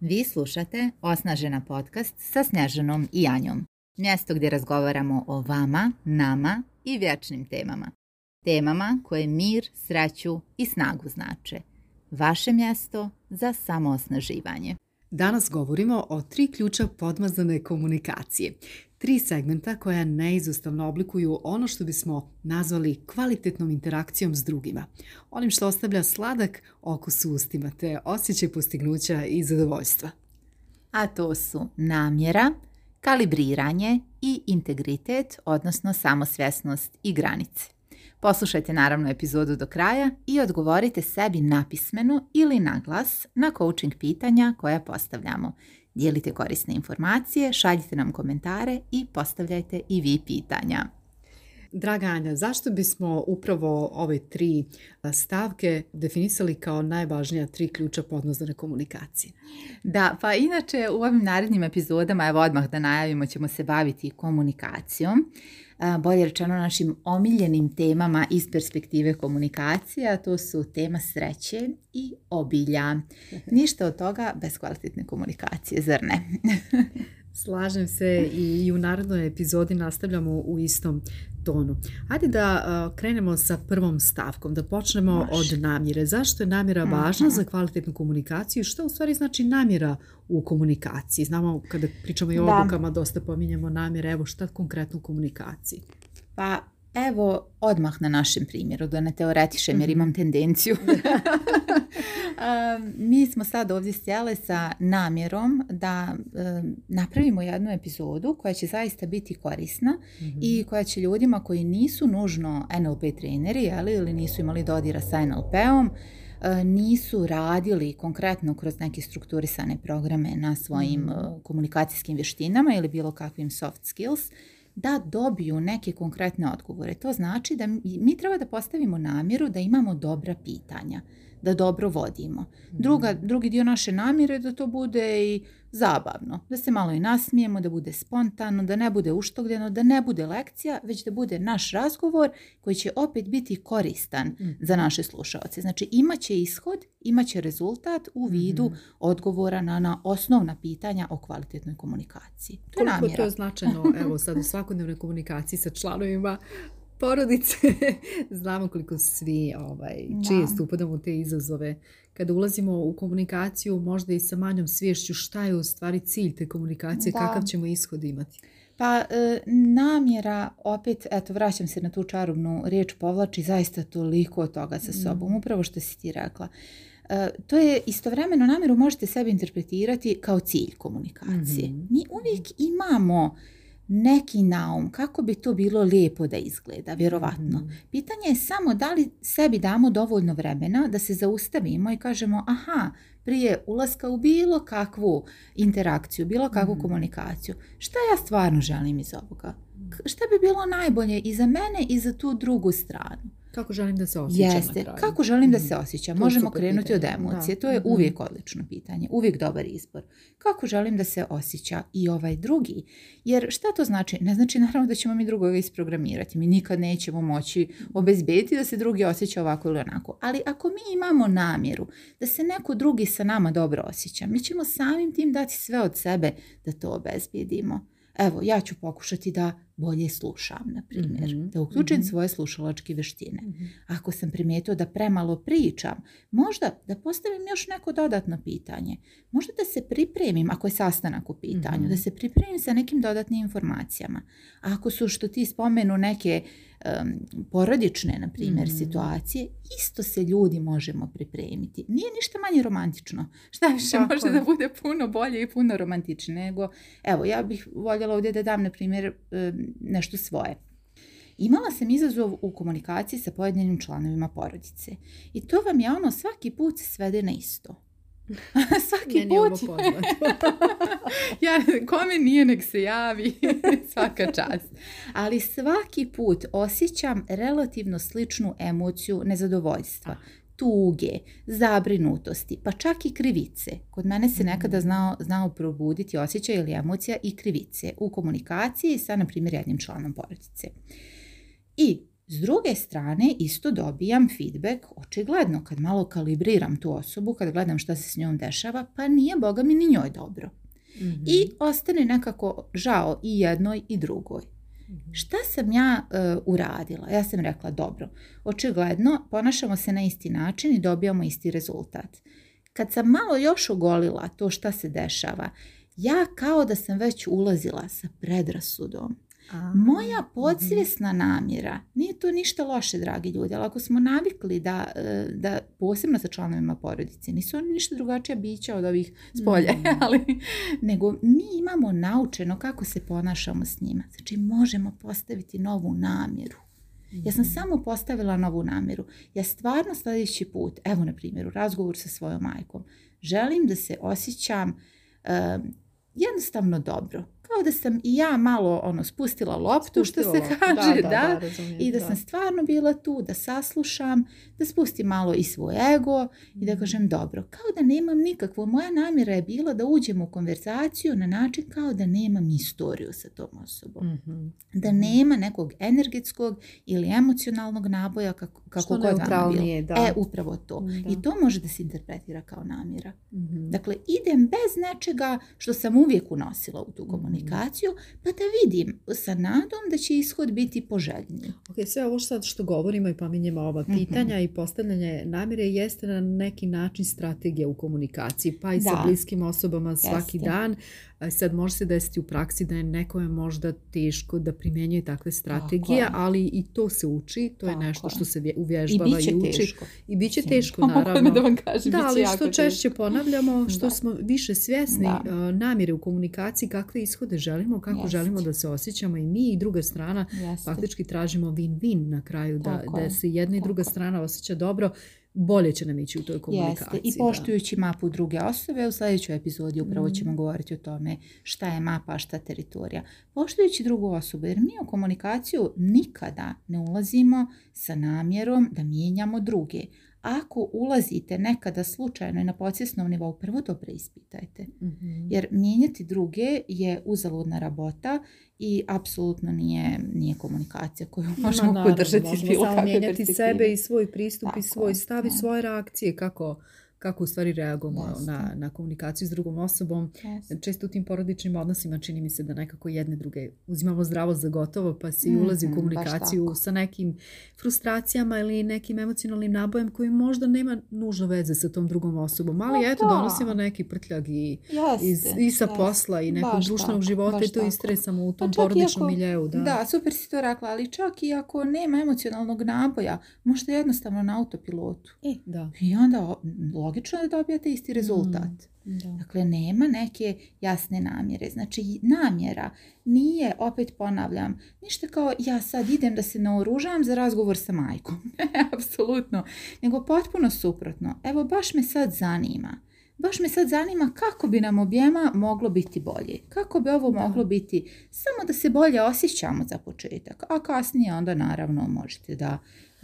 Vi slušate Osnažena podcast sa Snežanom i Anjom, Mjesto gdje razgovaramo o vama, nama i vječnim temama. Temama koje mir, sreću i snagu znače. Vaše mjesto za samoosnaživanje. Danas govorimo o tri ključa podmazane komunikacije. Tri segmenta koja neizostavno oblikuju ono što bismo nazvali kvalitetnom interakcijom s drugima. Onim što ostavlja sladak okus u ustima te osjećaj postignuća i zadovoljstva. A to su namjera, kalibriranje i integritet, odnosno samosvjesnost i granice. Poslušajte naravno epizodu do kraja i odgovorite sebi napismeno ili na glas na coaching pitanja koja postavljamo. Dijelite korisne informacije, šaljite nam komentare i postavljajte i vi pitanja. Draga Anja, zašto bismo upravo ove tri e, stavke definisali kao najvažnija tri ključa podnozdane komunikacije? Da, pa inače u ovim narednim epizodama, evo odmah da najavimo, ćemo se baviti komunikacijom, e, bolje rečeno našim omiljenim temama iz perspektive komunikacije, to su tema sreće i obilja. Ništa od toga bez kvalitetne komunikacije, zar ne? Slažem se i u narednoj epizodi nastavljamo u istom tonu. Hajde da e, krenemo sa prvom stavkom, da počnemo od namjere. Zašto je namjera mhm. važna za kvalitetnu komunikaciju? Što u stvari znači namjera u komunikaciji? Znamo kada pričamo i o odlukama, dosta pominjamo namjere. Evo šta konkretno u komunikaciji? Pa Evo, odmah na našem primjeru, da ne teoretišem jer mhm. imam tendenciju. Mi smo sad ovdje sjele sa namjerom da napravimo jednu epizodu koja će zaista biti korisna mhm. i koja će ljudima koji nisu nužno NLP treneri ili nisu imali dodira sa NLP-om, nisu radili konkretno kroz neke strukturisane programe na svojim mhm. komunikacijskim vještinama ili bilo kakvim soft skills, da dobiju neke konkretne odgovore. To znači da mi treba da postavimo namjeru da imamo dobra pitanja da dobro vodimo. Mhm. Druga, drugi dio naše namjere je da to bude i zabavno, da se malo i nasmijemo, da bude spontano, da ne bude uštogljeno, da ne bude lekcija, već da bude naš razgovor koji će opet biti koristan mhm. za naše slušaoce. Znači imaće ishod, imaće rezultat u mhm. vidu odgovora na, osnovna pitanja o kvalitetnoj komunikaciji. To Koliko to je značajno evo, sad u svakodnevnoj komunikaciji sa članovima porodice, znamo koliko svi ovaj, često upadamo u te izazove. Kada ulazimo u komunikaciju, možda i sa manjom svješću, šta je u stvari cilj te komunikacije, da. kakav ćemo ishod imati? Pa e, namjera, opet, eto, vraćam se na tu čarobnu riječ, povlači zaista toliko toga sa sobom, mm. upravo što si ti rekla. E, to je istovremeno namjeru možete sebi interpretirati kao cilj komunikacije. Mhm. Mi uvijek imamo neki naum, kako bi to bilo lijepo da izgleda, vjerovatno. Mhm. Pitanje je samo da li sebi damo dovoljno vremena da se zaustavimo i kažemo aha, prije ulaska u bilo kakvu interakciju, bilo kakvu mhm. komunikaciju, šta ja stvarno želim iz ovoga? Šta bi bilo najbolje i za mene i za tu drugu stranu? Kako želim da se osjećam Jeste. Kako želim da se mhm. osjećam? Možemo krenuti od emocije. To je mhm. uvijek odlično pitanje. Uvijek dobar izbor. Kako želim da se osjeća i ovaj drugi? Jer šta to znači? Ne znači naravno da ćemo mi drugoga isprogramirati. Mi nikad nećemo moći obezbediti da se drugi osjeća ovako ili onako. Ali ako mi imamo namjeru da se neko drugi sa nama dobro osjeća, mi ćemo samim tim dati sve od sebe da to obezbijedimo. Evo, ja ću pokušati da bolje slušam, na primjer. Mhm, da uključim mhm. svoje slušalačke vještine. Mhm. Ako sam primijetio da premalo pričam, možda da postavim još neko dodatno pitanje. Možda da se pripremim, ako je sastanak u pitanju, da se pripremim sa nekim dodatnim informacijama. ako su što ti spomenu neke porodične, na primjer, situacije, isto se ljudi možemo pripremiti. Nije ništa manje romantično. Šta više može da bude puno bolje i puno romantičnije nego, evo, ja bih voljela ovdje da dam, na primjer, nešto svoje. Imala sam izazov u komunikaciji sa pojedinim članovima porodice. I to vam je ono svaki put svede na isto. Svaki Meni put. ja, kome nije nek se javi, svaka čast. Ali svaki put osjećam relativno sličnu emociju nezadovoljstva tuge, zabrinutosti, pa čak i krivice. Kod mene se mhm. nekada znao, znao probuditi osjećaj ili emocija i krivice u komunikaciji sa, na primjer, jednim članom porodice. I s druge strane isto dobijam feedback, očigledno kad malo kalibriram tu osobu, kad gledam šta se s njom dešava, pa nije boga mi ni njoj dobro. Mhm. I ostane nekako žao i jednoj i drugoj. Šta sam ja e, uradila? Ja sam rekla, dobro, očigledno ponašamo se na isti način i dobijamo isti rezultat. Kad sam malo još ogolila to šta se dešava, ja kao da sam već ulazila sa predrasudom. Moja ah, podsvjesna mhm. namjera, nije to ništa loše, dragi ljudi, ali ako smo navikli da, e, da posebno sa članovima porodice, nisu oni ništa drugačija bića od ovih spolja, mhm. ali, nego mi imamo naučeno kako se ponašamo s njima. Znači, možemo postaviti novu namjeru. Ja sam mhm. samo postavila novu namjeru. Ja stvarno sljedeći put, evo na primjeru, razgovor sa svojom majkom, želim da se osjećam e, jednostavno dobro kao da sam i ja malo ono spustila loptu što se kaže da, i da, sam stvarno bila tu da saslušam da spustim malo i svoj ego i da mhm. kažem dobro kao da nemam nikakvo moja namjera je bila da uđem u konverzaciju na način kao da nemam istoriju sa tom osobom mhm. da mhm. nema nekog energetskog ili emocionalnog naboja kako, kako god je, e, upravo to i to može da se interpretira kao namjera dakle idem bez nečega što sam uvijek unosila u tu komunikaciju pa da vidim sa nadom da će ishod biti poželjniji. Ok, sve ovo sad što govorimo i pominjemo ova mhm. pitanja i postavljanje namjere jeste na neki način strategija u komunikaciji, pa i da. sa bliskim osobama svaki jeste. dan. E, sad može se desiti u praksi da je nekome možda teško da primjenjuje takve strategije, ali i to se uči, to je nešto što se uvježbava i, i uči. Teško. I bit će teško, naravno. da ali što češće ponavljamo, što smo više svjesni e, namjere u komunikaciji, kakve ishode želimo, kako želimo da se osjećamo i mi i druga strana, faktički tražimo win-win na kraju, da, da se jedna i druga strana osjeća dobro bolje će nam ići u toj komunikaciji. Jeste. I poštujući mapu druge osobe, u sljedećoj epizodi upravo mhm. ćemo govoriti o tome šta je mapa, šta teritorija. Poštujući drugu osobu, jer mi u komunikaciju nikada ne ulazimo sa namjerom da mijenjamo druge ako ulazite nekada slučajno i na podsjesnom nivou, prvo to preispitajte. Mhm. Jer mijenjati druge je uzaludna rabota i apsolutno nije, nije komunikacija koju možemo podržati. Možemo samo mijenjati sebe i svoj pristup i svoj stav i svoje reakcije kako kako u stvari reagujemo na, na komunikaciju s drugom osobom. Često u tim porodičnim odnosima čini mi se da nekako jedne druge uzimamo zdravo za gotovo pa se ulazi u mhm, komunikaciju sa nekim frustracijama ili nekim emocionalnim nabojem koji možda nema nužno veze sa tom drugom osobom. Ali no, eto, donosimo neki prtljag i, sa posla i nekog društvenog života i to istresamo u pa tom porodičnom miljeu. Da. da, super si to rekla, ali čak i ako nema emocionalnog naboja, možda jednostavno na autopilotu. E, da. I onda logično da dobijate isti mm, rezultat. Dakle, nema neke jasne namjere. Znači, namjera nije, opet ponavljam, ništa kao ja sad idem da se naoružavam za razgovor sa majkom. Apsolutno. Nego potpuno suprotno. Evo, baš me sad zanima. Baš me sad zanima kako bi nam objema moglo biti bolje. Kako bi ovo moglo biti samo da se bolje osjećamo za početak, a kasnije onda naravno možete da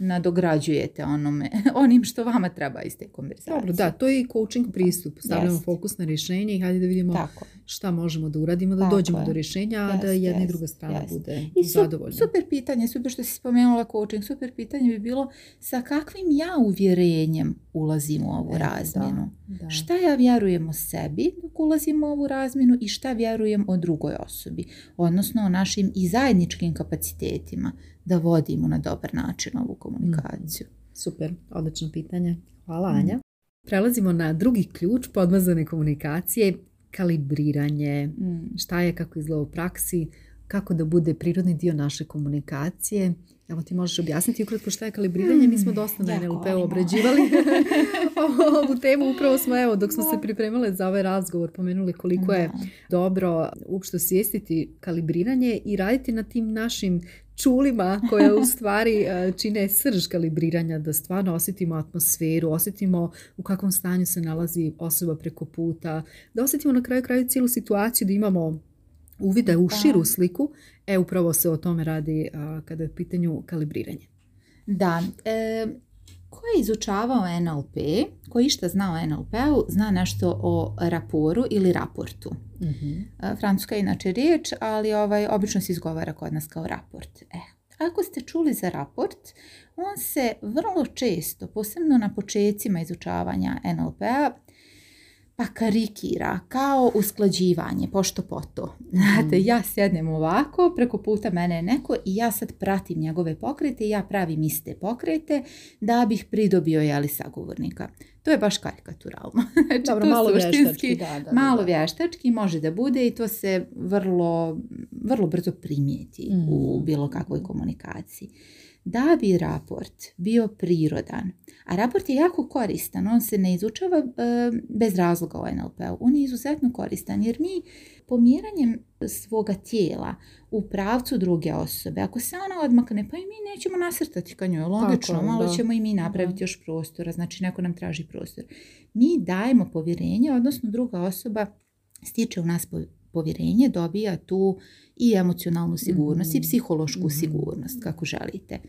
nadograđujete onome, onim što vama treba iz te konverzacije. Dobro, da, to je i coaching pristup. Stavljamo fokus na rješenje i hajde da vidimo šta možemo da uradimo, da dođemo do rješenja, a da jedna i druga strana bude I zadovoljna. Super pitanje, super što si spomenula coaching, super pitanje bi bilo sa kakvim ja uvjerenjem ulazimo u ovu e, razmjenu. Šta ja vjerujem o sebi dok ulazimo u ovu razmjenu i šta vjerujem o drugoj osobi, odnosno o našim i zajedničkim kapacitetima da vodimo na dobar način ovu komunikaciju. Mhm. Super, odlično pitanje. Hvala mhm. Anja. Prelazimo na drugi ključ podmazane komunikacije, kalibriranje. Mhm. Šta je, kako izgleda u praksi, kako da bude prirodni dio naše komunikacije. Evo ti možeš objasniti ukratko što je kalibriranje. Mi smo mm, dosta na nlp obrađivali ovu temu. Upravo smo, evo, dok smo se pripremile za ovaj razgovor, pomenuli koliko je dobro uopšte svijestiti kalibriranje i raditi na tim našim čulima koje u stvari e, čine srž kalibriranja, da stvarno osjetimo atmosferu, osjetimo u kakvom stanju se nalazi osoba preko puta, da osjetimo na kraju kraju cijelu situaciju, da imamo uvide u širu sliku, e upravo se o tome radi kada je u pitanju kalibriranje. Da, e, ko je izučavao NLP, koji išta zna o NLP-u, zna nešto o raporu ili raportu. mm francuska je inače riječ, ali ovaj, obično se izgovara kod nas kao raport. E, ako ste čuli za raport, on se vrlo često, posebno na počecima izučavanja NLP-a, pa karikira kao usklađivanje, pošto poto. Znate, mhm. ja sjednem ovako, preko puta mene je neko i ja sad pratim njegove pokrete i ja pravim iste pokrete da bih pridobio jeli sagovornika. To je baš karikaturalno. Znači, Dobro, malo vještački. malo vještački može da bude i to se vrlo, vrlo brzo primijeti u mhm. bilo kakvoj komunikaciji da bi raport bio prirodan, a raport je jako koristan, on se ne izučava eh, bez razloga u NLP-u, on je izuzetno koristan jer mi pomjeranjem svoga tijela u pravcu druge osobe, ako se ona odmakne, pa i mi nećemo nasrtati ka njoj, logično, malo ćemo i mi napraviti još prostora, znači neko nam traži prostor. Mi dajemo povjerenje, odnosno druga osoba stiče u nas povjerenje, dobija tu i emocionalnu sigurnost i mm-hmm. psihološku mm-hmm. sigurnost, kako želite.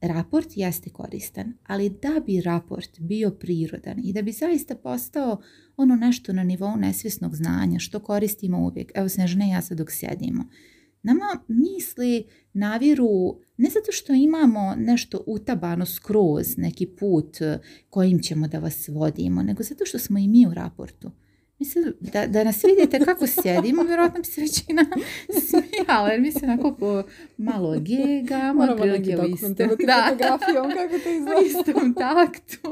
Raport jeste koristan, ali da bi raport bio prirodan i da bi zaista postao ono nešto na nivou nesvjesnog znanja, što koristimo uvijek. Evo Snežne ja sad dok sjedimo. Nama misli naviru ne zato što imamo nešto utabano skroz neki put kojim ćemo da vas vodimo, nego zato što smo i mi u raportu. Mislim, da, da nas vidite kako sjedimo, vjerojatno bi se većina smijala, jer mi se onako po malo gegamo, prilike u istom, fotografijom, kako to izgleda. u istom taktu.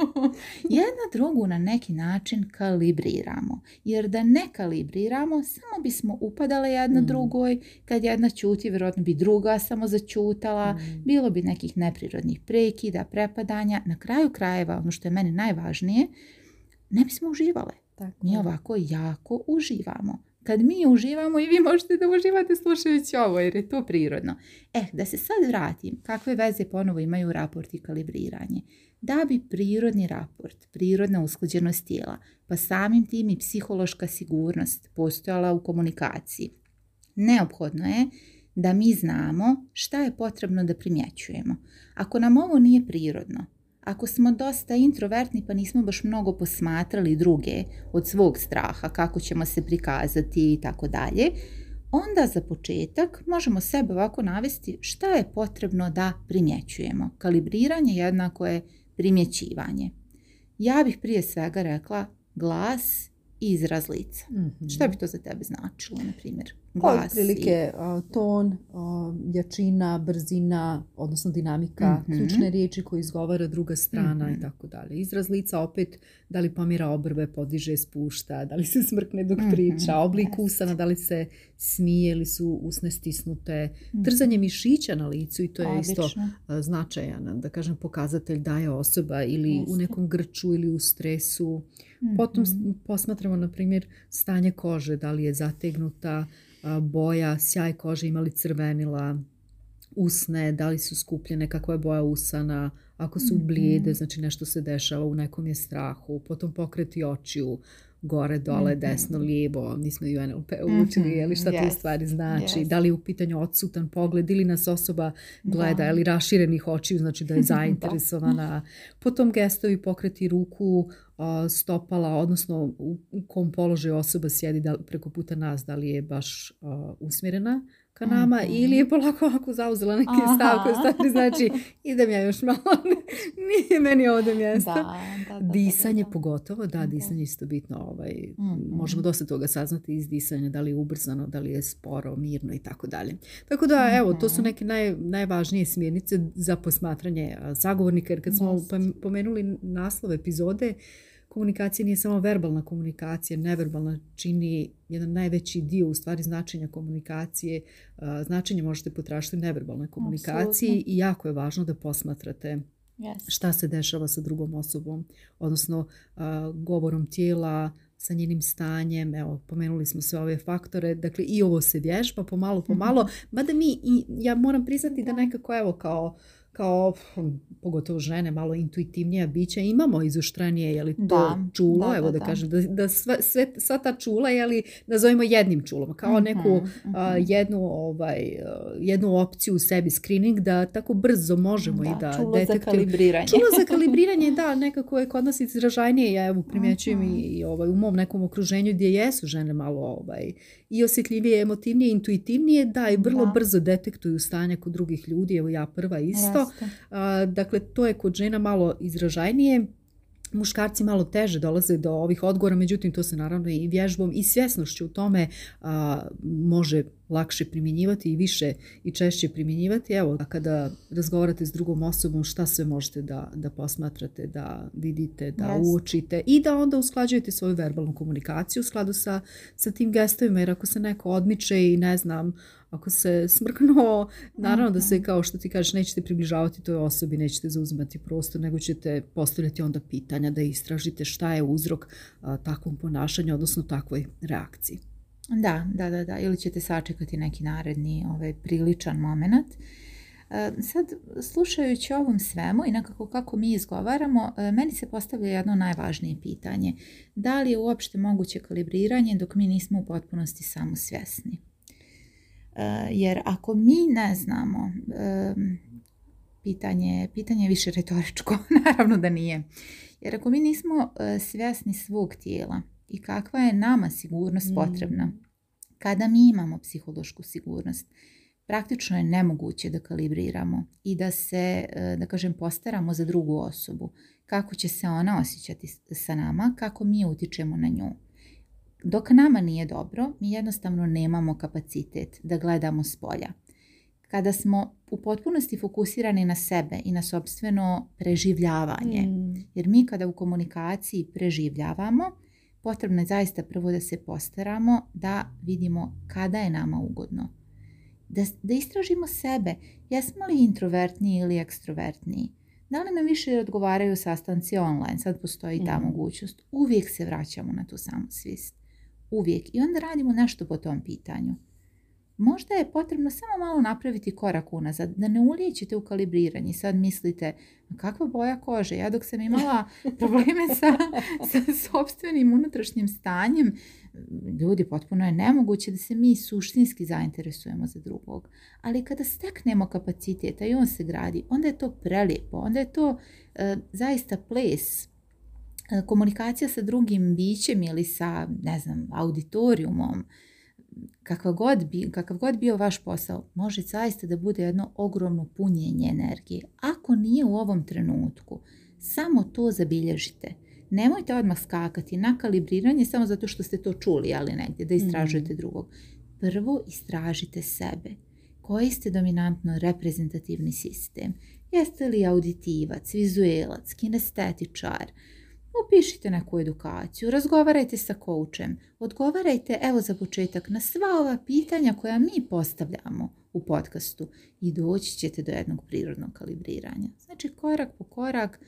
Jedna drugu na neki način kalibriramo, jer da ne kalibriramo, samo bismo upadale jedna mm. drugoj, kad jedna čuti, vjerojatno bi druga samo začutala, mm. bilo bi nekih neprirodnih prekida, prepadanja, na kraju krajeva, ono što je meni najvažnije, ne bismo uživale. Tako. Mi ovako jako uživamo. Kad mi uživamo i vi možete da uživate slušajući ovo jer je to prirodno. Eh, da se sad vratim, kakve veze ponovo imaju raport i kalibriranje. Da bi prirodni raport, prirodna usklađenost tijela, pa samim tim i psihološka sigurnost postojala u komunikaciji, neophodno je da mi znamo šta je potrebno da primjećujemo. Ako nam ovo nije prirodno, ako smo dosta introvertni pa nismo baš mnogo posmatrali druge od svog straha, kako ćemo se prikazati i tako dalje, onda za početak možemo sebe ovako navesti šta je potrebno da primjećujemo. Kalibriranje jednako je primjećivanje. Ja bih prije svega rekla glas izraz lica. Mhm. Šta bi to za tebe značilo, na primjer? Pa, Glas prilike ton, jačina, brzina, odnosno dinamika, mm ključne riječi koje izgovara druga strana i tako dalje. Izraz lica opet, da li pomira obrve, podiže, spušta, da li se smrkne dok mhm. priča, oblik usana, da li se smije ili su usne stisnute, mhm. trzanje mišića na licu i to je isto značajan, da kažem, pokazatelj da je osoba ili u nekom grču ili u stresu Mm-hmm. Potom posmatramo, na primjer, stanje kože, da li je zategnuta, boja, sjaj kože, ima li crvenila, usne, da li su skupljene, kakva je boja usana, ako su mm blijede, znači nešto se dešava, u nekom je strahu, potom pokreti očiju, gore, dole, mhm. desno, lijevo, nismo i u NLP mhm. učili, šta yes. to stvari znači, da li je u pitanju odsutan pogled ili nas osoba gleda, ili raširenih očiju, znači da je zainteresovana. Potom gestovi pokreti ruku, stopala, odnosno u kom položaju osoba sjedi da, preko puta nas, da li je baš usmjerena Ka nama ili mhm. je polako ovako zauzela neki Aha. stav znači idem ja još malo, nije meni ovdje mjesto. disanje pogotovo, da, mhm. disanje isto bitno. Ovaj, mhm. Možemo dosta toga saznati iz disanja, da li je ubrzano, da li je sporo, mirno i tako dalje. Tako da, evo, to su neke naj, najvažnije smjernice za posmatranje zagovornika jer kad smo pomenuli naslov epizode, komunikacija nije samo verbalna komunikacija, neverbalna čini jedan najveći dio u stvari značenja komunikacije. Uh, značenje možete potražiti u neverbalnoj komunikaciji i jako je važno da posmatrate šta se dešava sa drugom osobom, odnosno uh, govorom tijela, sa njenim stanjem, evo, pomenuli smo sve ove faktore, dakle i ovo se vježba pomalo, pomalo, mhm. mada mi, i, ja moram priznati da nekako evo kao kao pogotovo žene malo intuitivnija bića imamo izuštranije je li to da, čulo da, evo da, kažem da, da sva, sve, sva ta čula je li nazovimo jednim čulom kao mhm, neku mhm. jednu ovaj jednu opciju u sebi screening da tako brzo možemo i da čulo za kalibriranje čulo za kalibriranje da nekako je kod nas izražajnije ja evo primjećujem mhm. i ovaj u mom nekom okruženju gdje jesu žene malo ovaj i osjetljivije emotivnije intuitivnije da i vrlo brzo detektuju stanje kod drugih ljudi evo ja prva isto dakle, to je kod žena malo izražajnije. Muškarci malo teže dolaze do ovih odgovora, međutim to se naravno i vježbom i svjesnošću u tome može lakše primjenjivati i više i češće primjenjivati. Evo, a kada razgovarate s drugom osobom, šta sve možete da, da posmatrate, da vidite, da uočite i da onda usklađujete svoju verbalnu komunikaciju u skladu sa, sa tim gestovima, jer ako se neko odmiče i ne znam, ako se smrknuo, naravno da se kao što ti kažeš nećete približavati toj osobi, nećete zauzimati prostor, nego ćete postavljati onda pitanja da istražite šta je uzrok takvog takvom ponašanju, odnosno takvoj reakciji. Da, da, da, da. Ili ćete sačekati neki naredni ovaj, priličan moment. E, sad, slušajući ovom svemu i nekako kako mi izgovaramo, e, meni se postavlja jedno najvažnije pitanje. Da li je uopšte moguće kalibriranje dok mi nismo u potpunosti samosvjesni? Eh, jer ako mi ne znamo, pitanje, pitanje je više retoričko, naravno da nije. Jer ako mi nismo eh, svjesni svog tijela i kakva je nama sigurnost mm. potrebna, kada mi imamo psihološku sigurnost, praktično je nemoguće da kalibriramo i da se, eh, da kažem, postaramo za drugu osobu. Kako će se ona osjećati sa nama, kako mi utičemo na nju. Dok nama nije dobro, mi jednostavno nemamo kapacitet da gledamo s polja. Kada smo u potpunosti fokusirani na sebe i na sobstveno preživljavanje, mm. jer mi kada u komunikaciji preživljavamo, potrebno je zaista prvo da se postaramo da vidimo kada je nama ugodno. Da, da istražimo sebe, jesmo li introvertniji ili ekstrovertniji. Da li nam više odgovaraju sastanci online? Sad postoji ta mm. mogućnost. Uvijek se vraćamo na tu svijest uvijek i onda radimo nešto po tom pitanju. Možda je potrebno samo malo napraviti korak unazad, da ne ulijećete u kalibriranje. Sad mislite, kakva boja kože? Ja dok sam imala probleme sa, sa sobstvenim unutrašnjim stanjem, ljudi, potpuno je nemoguće da se mi suštinski zainteresujemo za drugog. Ali kada steknemo kapaciteta i on se gradi, onda je to prelijepo, onda je to eh, zaista ples E, komunikacija sa drugim bićem ili sa, ne znam, auditorijumom, kakav god, bi, kakav god bio vaš posao, može zaista da bude jedno ogromno punjenje energije. Ako nije u ovom trenutku, samo to zabilježite. Nemojte odmah skakati na kalibriranje samo zato što ste to čuli, ali negdje, da istražujete mhm. drugog. Prvo istražite sebe. Koji ste dominantno reprezentativni sistem? Jeste li auditivac, vizuelac, kinestetičar, upišite neku edukaciju, razgovarajte sa koučem, odgovarajte, evo za početak, na sva ova pitanja koja mi postavljamo u podcastu i doći ćete do jednog prirodnog kalibriranja. Znači korak po korak,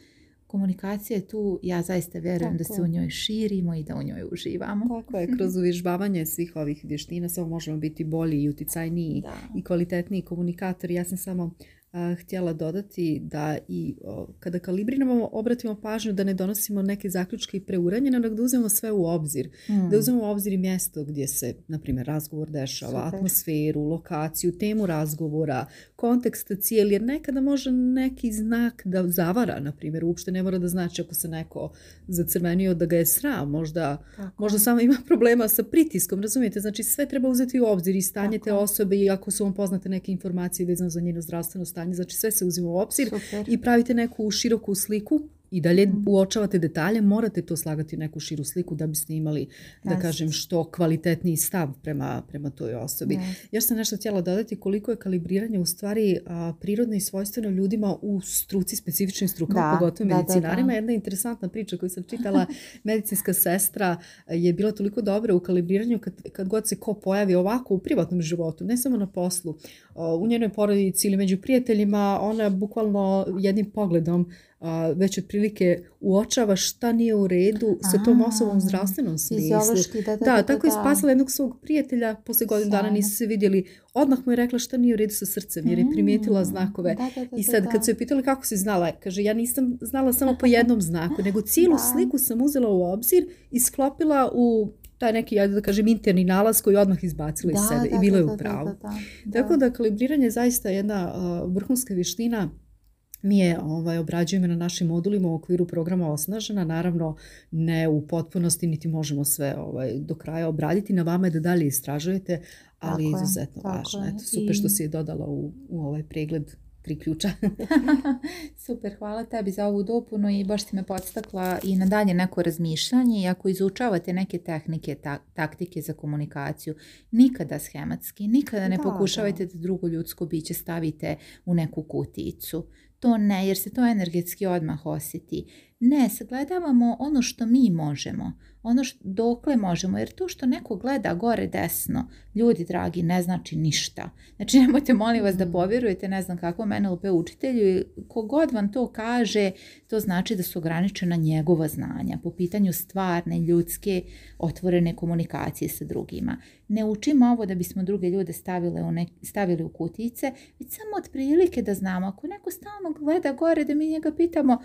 komunikacija je tu, ja zaista vjerujem da se u njoj širimo i da u njoj uživamo. Tako je, kroz uvježbavanje svih ovih vještina samo možemo biti bolji i uticajniji i kvalitetniji komunikator. Ja sam samo Eh, htjela dodati da i kada kalibriramo obratimo pažnju da ne donosimo neke zaključke i preuranje nego da uzmemo sve u obzir. Hmm. Da uzmemo u obzir i mjesto gdje se, na primjer, razgovor dešava, atmosferu, lokaciju, temu razgovora, kontekst cijeli, jer nekada može neki znak da zavara, na primjer, uopšte ne mora da znači ako se neko zacrvenio da ga je sram, možda, možda samo ima problema sa pritiskom, razumijete? Znači sve treba uzeti u obzir i stanje te osobe i ako su vam poznate neke informacije vezano za njeno zdravstveno stanje, stanje. Znači sve se uzima u obzir i pravite neku široku sliku i dalje mm. uočavate detalje, morate to slagati u neku širu sliku da biste imali, da kažem, što kvalitetniji stav prema, prema toj osobi. Ja. sam nešto htjela dodati koliko je kalibriranje u stvari prirodno i svojstveno ljudima u struci, specifičnim strukama, pogotovo medicinarima. Jedna interesantna priča koju sam čitala, medicinska sestra e, je bila toliko dobra u kalibriranju kad, kad god se ko pojavi ovako u privatnom životu, ne samo na poslu, u njenoj porodici ili među prijateljima, ona bukvalno jednim pogledom a, već otprilike uočava šta nije u redu sa tom osobom u zdravstvenom smislu. Da, tako je spasila jednog svog prijatelja, poslije godinu dana nisu se vidjeli, odmah mu je rekla šta nije u redu sa srcem jer je primijetila mm, znakove. I sad kad su je pitali kako si znala, kaže ja nisam znala samo po jednom znaku, nego cijelu sliku sam uzela u obzir i sklopila u taj neki, ja da kažem, interni nalaz koji odmah izbacila iz sebe i bilo je u pravu. Tako da kalibriranje je zaista jedna vrhunska vještina mi je ovaj, obrađujemo na našim modulima u okviru programa Osnažena, naravno ne u potpunosti niti možemo sve ovaj, do kraja obraditi, na vama je da dalje istražujete, ali tako izuzetno važno. Eto, super što si je dodala u, u ovaj pregled tri ključa. Super, hvala tebi za ovu dopunu i baš si me podstakla i na dalje neko razmišljanje i ako izučavate neke tehnike, taktike za komunikaciju, nikada schematski, nikada ne pokušavajte da. da drugo ljudsko biće stavite u neku kuticu to ne, jer se to energetski odmah osjeti. Ne, sagledavamo ono što mi možemo, ono što, dokle možemo, jer to što neko gleda gore desno, ljudi dragi, ne znači ništa. Znači nemojte molim vas da mhm. povjerujete, ne znam kako NLP učitelju i kogod vam to kaže, to znači da su ograničena njegova znanja po pitanju stvarne, ljudske, otvorene komunikacije sa drugima ne učimo ovo da bismo druge ljude stavile u ne, stavili u kutijice, već samo otprilike da znamo. Ako neko stalno gleda gore da mi njega pitamo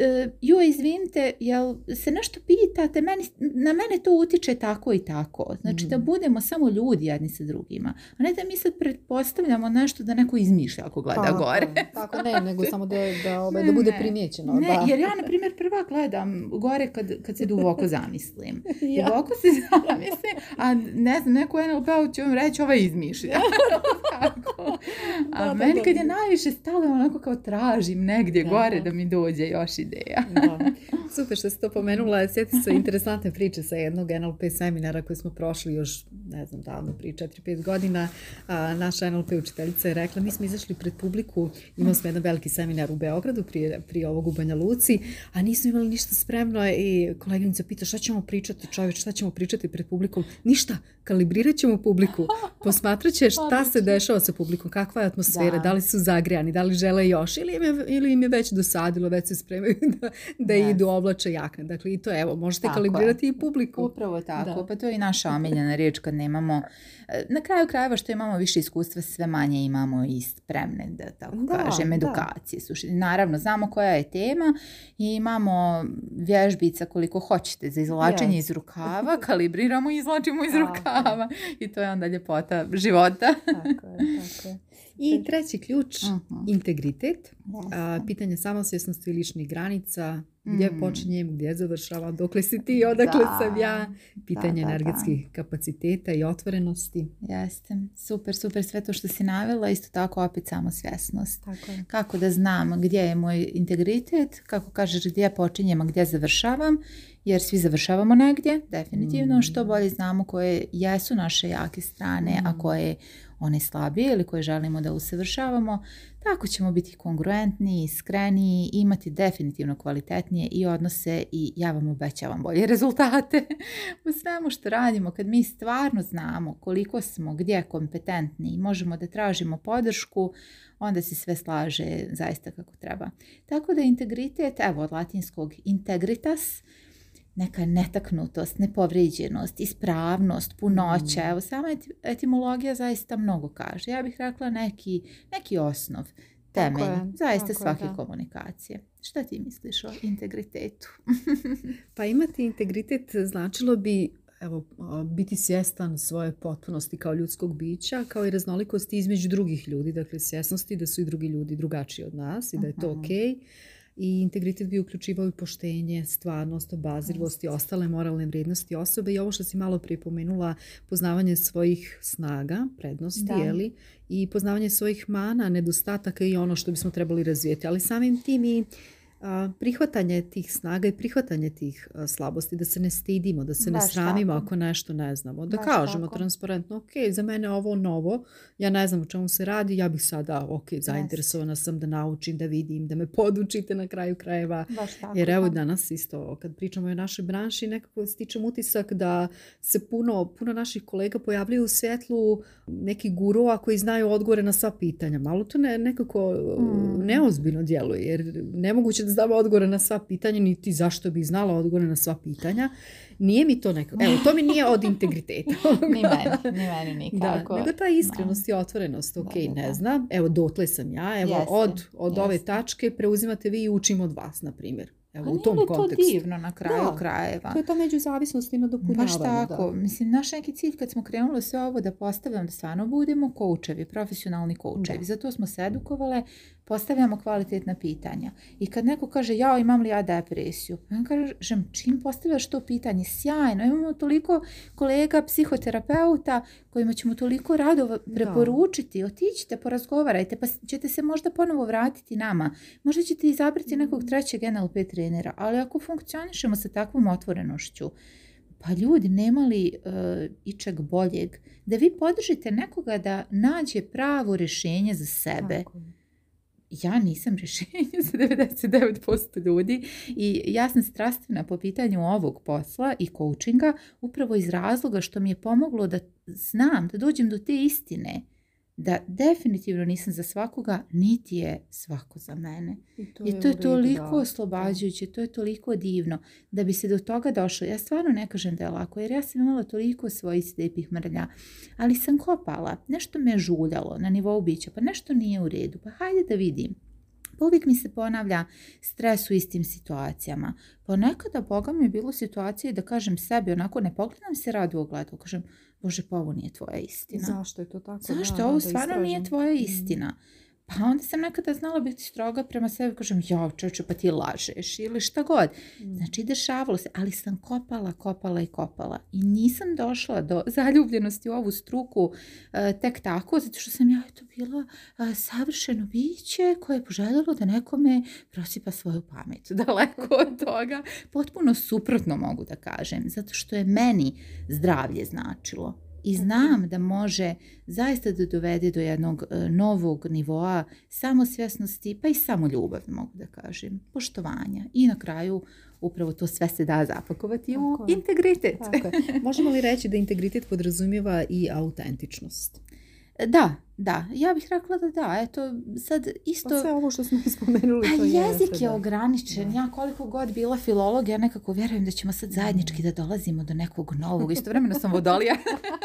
E, jo, izvinite, jel se nešto pitate, meni, na mene to utiče tako i tako. Znači da mhm. budemo samo ljudi jedni sa drugima, a ne da mi sad pretpostavljamo nešto da neko izmišlja ako gleda gore. Tako ne, nego samo da, da, ovaj, da bude primijećeno. Ne, jer ja, na primjer, prva gledam gore kad, kad se duboko zamislim. ja. Duboko se zamislim, a ne znam, neko NLP će vam reći, ova izmišlja. tako. A meni kad je najviše stalo, onako kao tražim negdje gore da mi dođe još i de idea. Da. Super što ste to pomenula. Sjeti se interesantne priče sa jednog NLP seminara koji smo prošli još, ne znam, davno, prije 4-5 godina. naša NLP učiteljica je rekla, mi smo izašli pred publiku, imali smo jedan veliki seminar u Beogradu prije, prije ovog u Banja Luci, a nismo imali ništa spremno i koleginica pita šta ćemo pričati čovječ, šta ćemo pričati pred publikom? Ništa, kalibrirat ćemo publiku, posmatrat će šta se dešava sa publikom, kakva je atmosfera, da, li su zagrijani, da li žele još ili im je, ili im je već dosadilo, već se spremaju da, da, da idu oblače jakne. Dakle, i to evo, možete tako kalibrirati i publiku. Upravo tako, pa to je i naša omiljena riječ kad nemamo, e, na kraju krajeva što imamo više iskustva, sve manje imamo i spremne, da tako kažem, edukacije. Da. Naravno, znamo koja je tema i imamo vježbica koliko hoćete za izlačenje iz rukava, kalibriramo i izlačimo iz rukava i to je onda ljepota života. Tako je, tako je. I treći ključ, integritet, pitanje samosvjesnosti ličnih granica, gdje mm. počinjem, gdje završavam, dokle si ti, odakle sam ja, pitanje energetskih kapaciteta i otvorenosti. Jeste, super, super, sve to što si navela, isto tako opet samosvjesnost. Tako Kako da znam gdje je moj integritet, kako kažeš gdje počinjem, a gdje završavam, jer svi završavamo negdje, definitivno, mm. što bolje znamo koje jesu naše jake strane, a mm. koje one slabije ili koje želimo da usavršavamo, tako ćemo biti kongruentniji, iskreniji, imati definitivno kvalitetnije i odnose i ja vam obećavam bolje rezultate u svemu što radimo. Kad mi stvarno znamo koliko smo, gdje kompetentni i možemo da tražimo podršku, onda se sve slaže zaista kako treba. Tako da integritet, evo od latinskog integritas, neka netaknutost, nepovređenost, ispravnost, punoća. Mm. Evo, sama etimologija zaista mnogo kaže. Ja bih rekla neki, neki osnov, temelj, zaista svake komunikacije. Šta ti misliš o integritetu? pa imati integritet značilo bi evo, biti svjestan svoje potpunosti kao ljudskog bića, kao i raznolikosti između drugih ljudi. Dakle, svjesnosti da su i drugi ljudi drugačiji od nas i da je to okej i integritet bi uključivao i poštenje, stvarnost, obazirvost i ostale moralne vrijednosti osobe i ovo što si malo pripomenula, poznavanje svojih snaga, prednosti, da. jeli, i poznavanje svojih mana, nedostataka i ono što bismo trebali razvijeti. Ali samim tim i prihvatanje tih snaga i prihvatanje tih slabosti, da se ne stidimo, da se ne sramimo ako nešto ne znamo. Da kažemo transparentno, ok, za mene ovo novo, ja ne znam o čemu se radi, ja bih sada, ok, zainteresovana sam da naučim, da vidim, da me podučite na kraju krajeva. Jer evo danas isto, kad pričamo o našoj branši, nekako stičem utisak da se puno, puno naših kolega pojavljaju u svjetlu nekih gurova koji znaju odgovore na sva pitanja. Malo to nekako mm. neozbiljno djeluje, jer nemoguće da znam odgovore na sva pitanja, niti zašto bi znala odgovore na sva pitanja. Nije mi to nekako. Evo, to mi nije od integriteta. ni meni, ni meni nikako. Da, nego ta iskrenost i otvorenost. Ok, ne znam. Evo, dotle sam ja. Evo, od, od ove tačke preuzimate vi i učim od vas, na primjer. Evo, A u tom to kontekstu. divno na kraju da, krajeva? To je to međuzavisnost i nadopunjavanje. Baš tako. Mislim, naš neki cilj kad smo krenuli sve ovo da postavljam, da stvarno budemo koučevi, profesionalni koučevi. Zato smo se edukovale, postavljamo kvalitetna pitanja. I kad neko kaže jao imam li ja depresiju, ja kažem čim postavljaš to pitanje, sjajno, imamo toliko kolega psihoterapeuta kojima ćemo toliko rado preporučiti, otiđite, porazgovarajte, pa ćete se možda ponovo vratiti nama. Možda ćete izabrati mm. nekog trećeg NLP trenera, ali ako funkcionišemo sa takvom otvorenošću, pa ljudi, nema li uh, ičeg boljeg da vi podržite nekoga da nađe pravo rješenje za sebe. Tako ja nisam rješenje za 99% ljudi i ja sam strastvena po pitanju ovog posla i coachinga upravo iz razloga što mi je pomoglo da znam, da dođem do te istine da definitivno nisam za svakoga, niti je svako za mene. I to, to je, toliko oslobađujuće, to je toliko divno da bi se do toga došlo. Ja stvarno ne kažem da je lako jer ja sam imala toliko svojih stepih mrlja, ali sam kopala, nešto me žuljalo na nivou bića, pa nešto nije u redu, pa hajde da vidim. Pa uvijek mi se ponavlja stres u istim situacijama. Ponekada, Boga mi je bilo situacije da kažem sebi, onako ne pogledam se radu u ogledu, kažem, bože pa ovo nije tvoja istina. Zašto je to tako? ovo stvarno nije tvoja mhm. istina? Pa onda sam nekada znala biti stroga prema sebi, kažem, ja čoče, pa ti lažeš ili šta god. Mm. Znači, dešavalo se, ali sam kopala, kopala i kopala. I nisam došla do zaljubljenosti u ovu struku e, tek tako, zato što sam ja to bila e, savršeno biće koje je poželjelo da nekome prosipa svoju pamet. Daleko od toga, potpuno suprotno mogu da kažem, zato što je meni zdravlje značilo i mhm. znam da može zaista da dovede do jednog e, novog nivoa samosvjesnosti, pa i samo ljubav, mogu da kažem, poštovanja i na kraju upravo to sve se da zapakovati u integritet. Možemo li reći da integritet podrazumijeva i autentičnost? E, da, da, ja bih rekla da da, eto sad isto... Pa sve ovo što smo spomenuli... Pa jezik je, ograničen, ja koliko god bila filolog, ja nekako vjerujem da ćemo sad zajednički mm. da dolazimo do nekog novog, istovremeno sam vodolija,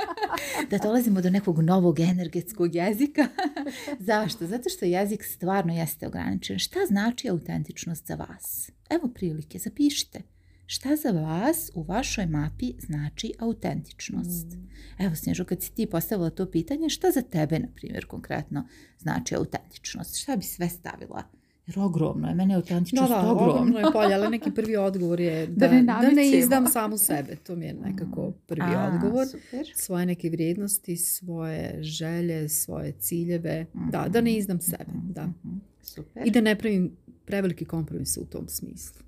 da dolazimo do nekog novog energetskog jezika. Zašto? Zato što jezik stvarno jeste ograničen. Šta znači autentičnost za vas? Evo prilike, zapišite. Šta za vas u vašoj mapi znači autentičnost? Mm. Evo, Snježo, kad si ti postavila to pitanje, šta za tebe, na primjer, konkretno znači autentičnost? Šta bi sve stavila? Jer ogromno je, mene je autentičnost da, ogromno. ogromno je polje, ali neki prvi odgovor je da, da, ne, izdam samu sebe. To mi je nekako mm. prvi odgovor. Svoje neke vrijednosti, svoje želje, svoje ciljeve. Da, da ne mm-hmm. izdam sebe. Mm-hmm. Da. Mm-hmm. Super. I da ne pravim preveliki kompromis u tom smislu.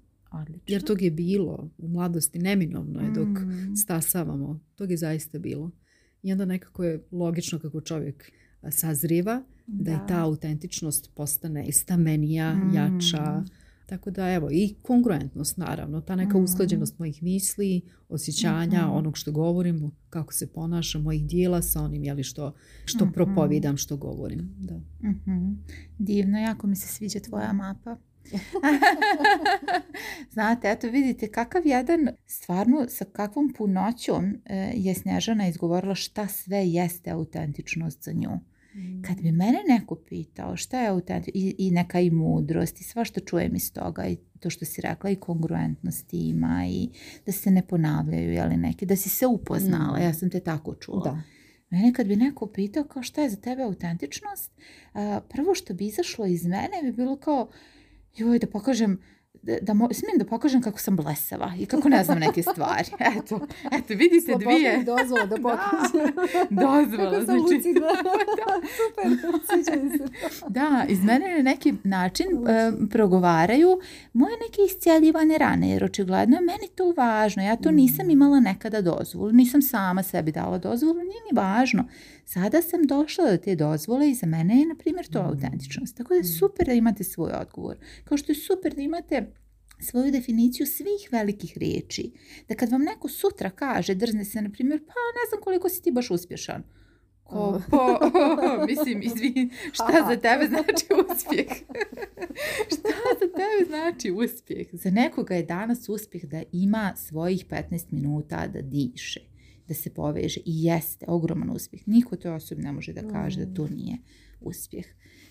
Jer tog je bilo u mladosti, neminovno je dok mm. stasavamo. Tog je zaista bilo. I onda nekako je logično kako čovjek sazriva da, da i ta autentičnost postane istamenija, mm. jača. Tako da evo i kongruentnost naravno, ta neka mm. usklađenost mojih misli, osjećanja, mhm. onog što govorim, kako se ponašam, mojih dijela sa onim jeli, što, što mhm. propovidam, što govorim. Da. mm Divno, jako mi se sviđa tvoja mapa. Znate, eto vidite kakav jedan, stvarno sa kakvom punoćom e, je Snežana izgovorila šta sve jeste autentičnost za nju. Mm. Kad bi mene neko pitao šta je autentičnost i, neka i mudrost i sva što čujem iz toga i to što si rekla i kongruentnost ima i da se ne ponavljaju jeli, neki, da si se upoznala, mm. ja sam te tako čula. Mene kad bi neko pitao kao šta je za tebe autentičnost, prvo što bi izašlo iz mene bi bilo kao joj, da pokažem, da smijem da pokažem kako sam blesava i kako ne znam neke stvari. Eto, eto vidite dvije. dozvola da pokažem. da, dozvola. Kako sam znači, da, da, iz mene na neki način eh, progovaraju moje neke iscijeljivane rane, jer očigledno je meni to važno. Ja to mm. nisam imala nekada dozvolu, nisam sama sebi dala dozvolu, nije ni važno sada sam došla do te dozvole i za mene je, na primjer, to mm. autentičnost. Tako da je mm. super da imate svoj odgovor. Kao što je super da imate svoju definiciju svih velikih riječi. Da kad vam neko sutra kaže, drzne se, na primjer, pa ne znam koliko si ti baš uspješan. Ko, mislim, izvin, šta za tebe znači uspjeh? šta za tebe znači uspjeh? Za nekoga je danas uspjeh da ima svojih 15 minuta da diše da se poveže i jeste ogroman uspjeh. Niko to osobi ne može da kaže da mm. to nije uspjeh.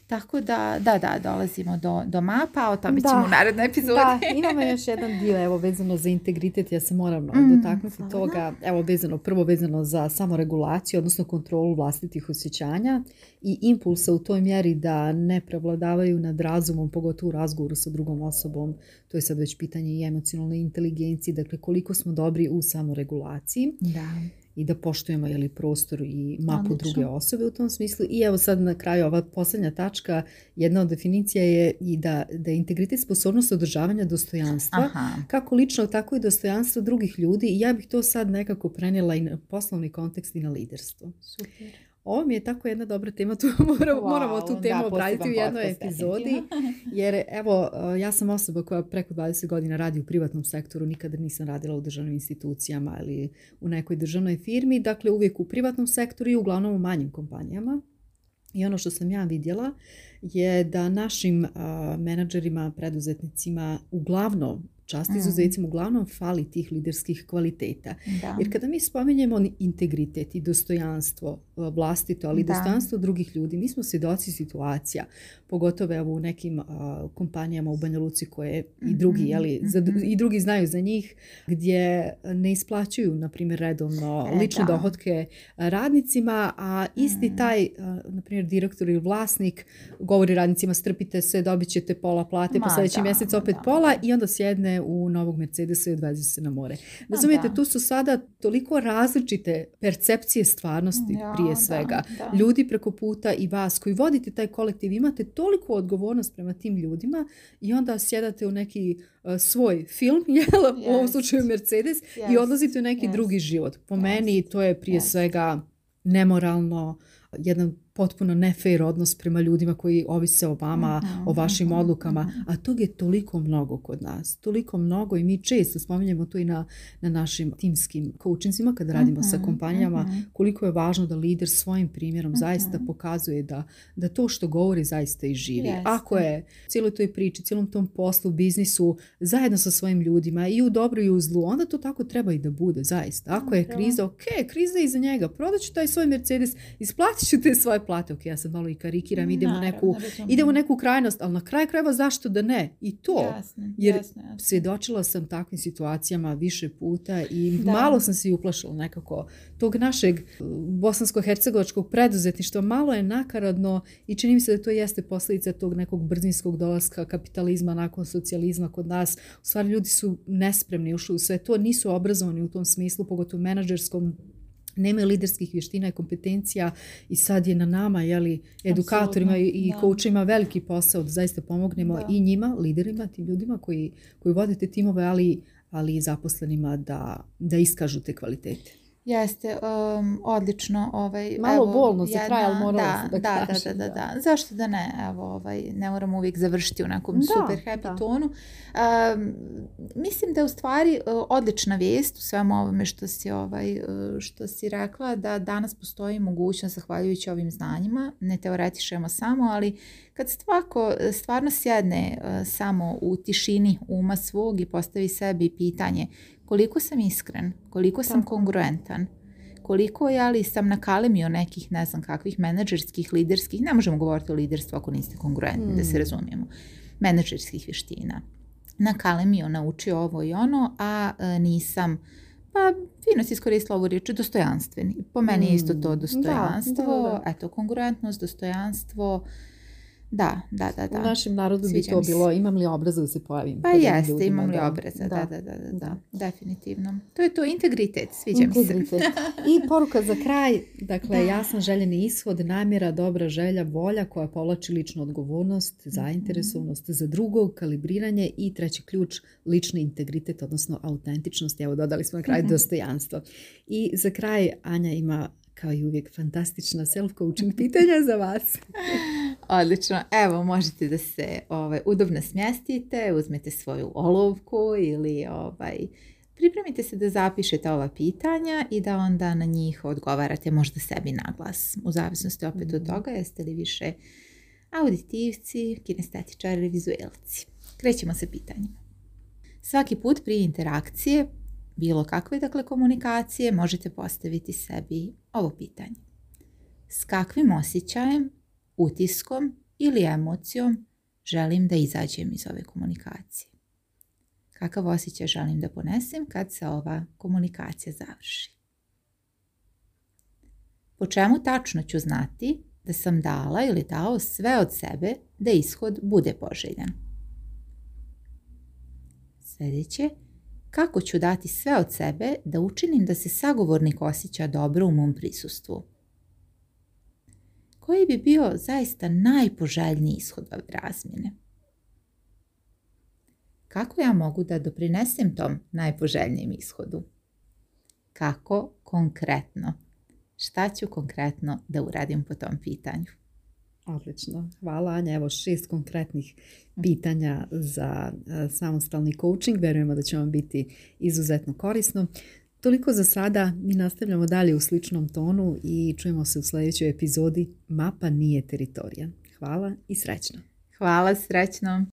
Tako da, da, da, dolazimo do, do mapa, o tome da. ćemo u narednoj epizodi. Da, imamo još jedan dio, evo, vezano za integritet, ja se moram mm, dotaknuti toga, evo, vezano, prvo vezano za samoregulaciju, odnosno kontrolu vlastitih osjećanja i impulsa u toj mjeri da ne prevladavaju nad razumom, pogotovo u razgovoru sa drugom osobom, to je sad već pitanje i emocionalne inteligencije, dakle koliko smo dobri u samoregulaciji. Da i da poštujemo jeli, prostor i mapu druge osobe u tom smislu. I evo sad na kraju ova posljednja tačka, jedna od definicija je i da, da je integritet sposobnost održavanja dostojanstva, kako lično, tako i dostojanstva drugih ljudi. I ja bih to sad nekako prenijela i na poslovni kontekst i na liderstvo. Super. Ovo mi je tako jedna dobra tema, tu moramo, moramo tu temu da, obraditi u jednoj epizodi, jer evo, e, ja sam osoba koja preko 20 godina radi u privatnom sektoru, nikada nisam radila u državnim institucijama ili u nekoj državnoj firmi, dakle uvijek u privatnom sektoru i uglavnom u manjim kompanijama. I ono što sam ja vidjela je da našim menadžerima, preduzetnicima uglavnom čast mm. izuzecima, uglavnom fali tih liderskih kvaliteta. Jer kada mi spominjemo integritet i dostojanstvo e, vlastito, ali i dostojanstvo drugih ljudi, mi smo svjedoci situacija, pogotovo evo u nekim kompanijama u Banja Luci koje i mhm, drugi, mhm. i drugi znaju za njih, gdje ne isplaćuju, na primjer, redovno e, lične dohodke radnicima, a isti mm. taj, e, na primjer, direktor ili vlasnik govori radnicima strpite se, dobit ćete pola plate, pa Ma, sljedeći mjesec opet pola i onda sjedne u novog Mercedesa i odvezi se na more. Razumijete, tu su sada toliko različite percepcije stvarnosti prije svega. Ljudi preko puta i vas koji vodite taj kolektiv imate toliko odgovornost prema tim ljudima i onda sjedate u neki e, svoj film, u ovom slučaju Mercedes, i odlazite u neki drugi život. Po meni to je prije svega nemoralno, jedan potpuno ne odnos prema ljudima koji ovise o vama, o vašim odlukama, a tog je toliko mnogo kod nas, toliko mnogo i mi često spominjemo to i na, na našim timskim koučincima kada radimo sa mhm, kompanijama, mhm. koliko je važno da lider svojim primjerom zaista mhm. pokazuje da, da to što govori zaista i živi. Ako je cijeloj toj priči, cijelom tom poslu, biznisu, zajedno sa svojim ljudima i u dobru i u zlu, onda to tako treba i da bude, zaista. Ako je kriza, ok, kriza je iza njega, prodat ću taj svoj Mercedes, isplatit ću te svoje plate, ok, ja sad malo i karikiram, idemo u, neku, idem neku krajnost, ali na kraju krajeva zašto da ne? I to, jasne, jer jasne, svjedočila sam takvim situacijama više puta i malo sam se i uplašila nekako tog našeg e, bosansko-hercegovačkog preduzetništva, malo je nakaradno i čini mi se da to jeste posljedica tog nekog brzinskog dolaska kapitalizma nakon socijalizma kod nas. U stvari ljudi su nespremni ušli u sve to, nisu obrazovani u tom smislu, pogotovo menadžerskom nema liderskih vještina i kompetencija i sad je na nama, jeli, edukatorima i da. koučima veliki posao da zaista pomognemo i njima, liderima, tim ljudima koji, koji vodite timove, ali, ali i zaposlenima da, da iskažu te kvalitete. Jeste, um, odlično. Ovaj, Malo evo, bolno za kraj, ali da, da, da, da, da, Zašto da ne? Evo, ovaj, ne moramo uvijek završiti u nekom super happy tonu. Um, mislim da je u stvari uh, odlična vijest u svemu ovome što si, ovaj, uh, što si rekla, da danas postoji mogućnost, zahvaljujući ovim znanjima, ne teoretišemo samo, ali kad svako stvarno sjedne uh, samo u tišini uma svog i postavi sebi pitanje koliko sam iskren, koliko sam kongruentan, koliko ja ali sam nakalemio nekih, ne znam kakvih, menadžerskih, liderskih, ne možemo govoriti o liderstvu ako niste kongruentni, da se hmm. razumijemo, menadžerskih vještina. Nakalemio, naučio ovo i ono, a e, nisam pa fino si iskoristila ovu riječ, dostojanstveni. Po meni je isto to hmm. dostojanstvo, da, eto, kongruentnost, dostojanstvo, da, da, da, da. U našem narodu bi to bilo, imam li obraza da se pojavim? Pa jeste, imam li obraza, da, da, da, da, definitivno. To je to, integritet, se. I poruka za kraj, dakle, da. jasan željeni ishod, namjera, dobra želja, volja koja povlači ličnu odgovornost, mhm. zainteresovnost za drugog, kalibriranje i treći ključ, lični integritet, odnosno autentičnost. Evo, dodali smo na kraj mhm. dostojanstvo. I za kraj Anja ima kao i uvijek fantastična self-coaching pitanja za vas. Odlično, evo možete da se ovaj, udobno smjestite, uzmete svoju olovku ili ovaj, pripremite se da zapišete ova pitanja i da onda na njih odgovarate možda sebi na glas. U zavisnosti opet od mm. toga jeste li više auditivci, kinestetičari ili vizuelci. Krećemo sa pitanjima. Svaki put prije interakcije bilo kakve dakle komunikacije možete postaviti sebi ovo pitanje. S kakvim osjećajem, utiskom ili emocijom želim da izađem iz ove komunikacije? Kakav osjećaj želim da ponesem kad se ova komunikacija završi? Po čemu tačno ću znati da sam dala ili dao sve od sebe da ishod bude poželjan? Sljedeće, kako ću dati sve od sebe da učinim da se sagovornik osjeća dobro u mom prisustvu. Koji bi bio zaista najpoželjniji ishod ove razmjene? Kako ja mogu da doprinesem tom najpoželjnijem ishodu? Kako konkretno? Šta ću konkretno da uradim po tom pitanju? Odlično, hvala Anja. Evo šest konkretnih mhm. pitanja za e, samostalni coaching. Verujemo da će vam biti izuzetno korisno. Toliko za sada, mi nastavljamo dalje u sličnom tonu i čujemo se u sljedećoj epizodi Mapa nije teritorija. Hvala i srećno. Hvala, srećno.